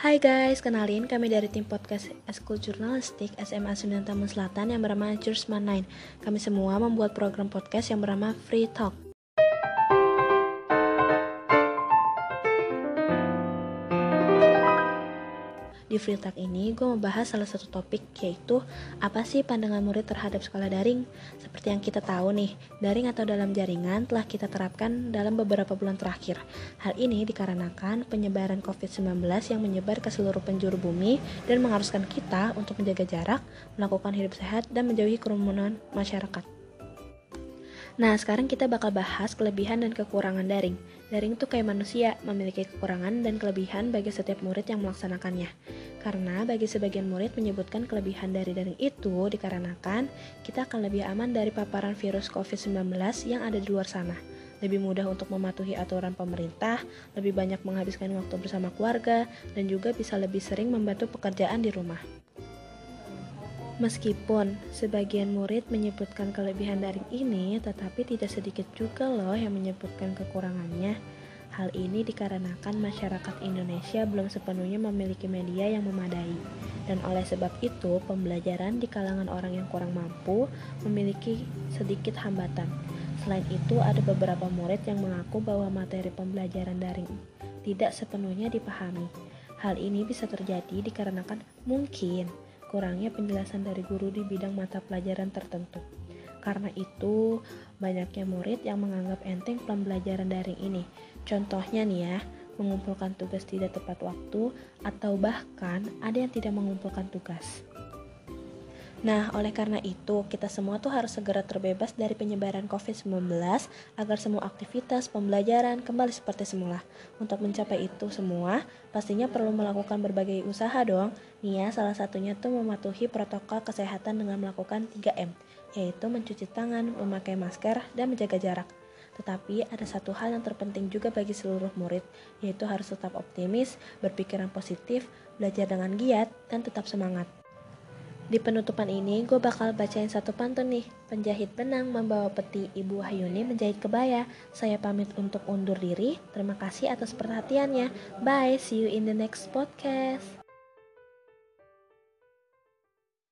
Hai guys, kenalin kami dari tim podcast Eskul Jurnalistik SMA Sunda Taman Selatan yang bernama Jursman 9. Kami semua membuat program podcast yang bernama Free Talk. Di Free Talk ini, gue membahas salah satu topik yaitu apa sih pandangan murid terhadap sekolah daring? Seperti yang kita tahu nih, daring atau dalam jaringan telah kita terapkan dalam beberapa bulan terakhir. Hal ini dikarenakan penyebaran COVID-19 yang menyebar ke seluruh penjuru bumi dan mengharuskan kita untuk menjaga jarak, melakukan hidup sehat, dan menjauhi kerumunan masyarakat. Nah, sekarang kita bakal bahas kelebihan dan kekurangan daring. Daring itu kayak manusia, memiliki kekurangan dan kelebihan bagi setiap murid yang melaksanakannya. Karena bagi sebagian murid menyebutkan kelebihan dari daring itu dikarenakan kita akan lebih aman dari paparan virus COVID-19 yang ada di luar sana. Lebih mudah untuk mematuhi aturan pemerintah, lebih banyak menghabiskan waktu bersama keluarga, dan juga bisa lebih sering membantu pekerjaan di rumah. Meskipun sebagian murid menyebutkan kelebihan daring ini, tetapi tidak sedikit juga loh yang menyebutkan kekurangannya. Hal ini dikarenakan masyarakat Indonesia belum sepenuhnya memiliki media yang memadai. Dan oleh sebab itu, pembelajaran di kalangan orang yang kurang mampu memiliki sedikit hambatan. Selain itu, ada beberapa murid yang mengaku bahwa materi pembelajaran daring tidak sepenuhnya dipahami. Hal ini bisa terjadi dikarenakan mungkin kurangnya penjelasan dari guru di bidang mata pelajaran tertentu. Karena itu, banyaknya murid yang menganggap enteng pembelajaran daring ini. Contohnya nih ya, mengumpulkan tugas tidak tepat waktu atau bahkan ada yang tidak mengumpulkan tugas. Nah, oleh karena itu, kita semua tuh harus segera terbebas dari penyebaran COVID-19 agar semua aktivitas pembelajaran kembali seperti semula. Untuk mencapai itu semua, pastinya perlu melakukan berbagai usaha dong. Nih ya, salah satunya tuh mematuhi protokol kesehatan dengan melakukan 3M, yaitu mencuci tangan, memakai masker, dan menjaga jarak. Tetapi ada satu hal yang terpenting juga bagi seluruh murid, yaitu harus tetap optimis, berpikiran positif, belajar dengan giat, dan tetap semangat. Di penutupan ini, gue bakal bacain satu pantun nih. Penjahit benang membawa peti Ibu Wahyuni menjahit kebaya. Saya pamit untuk undur diri. Terima kasih atas perhatiannya. Bye, see you in the next podcast.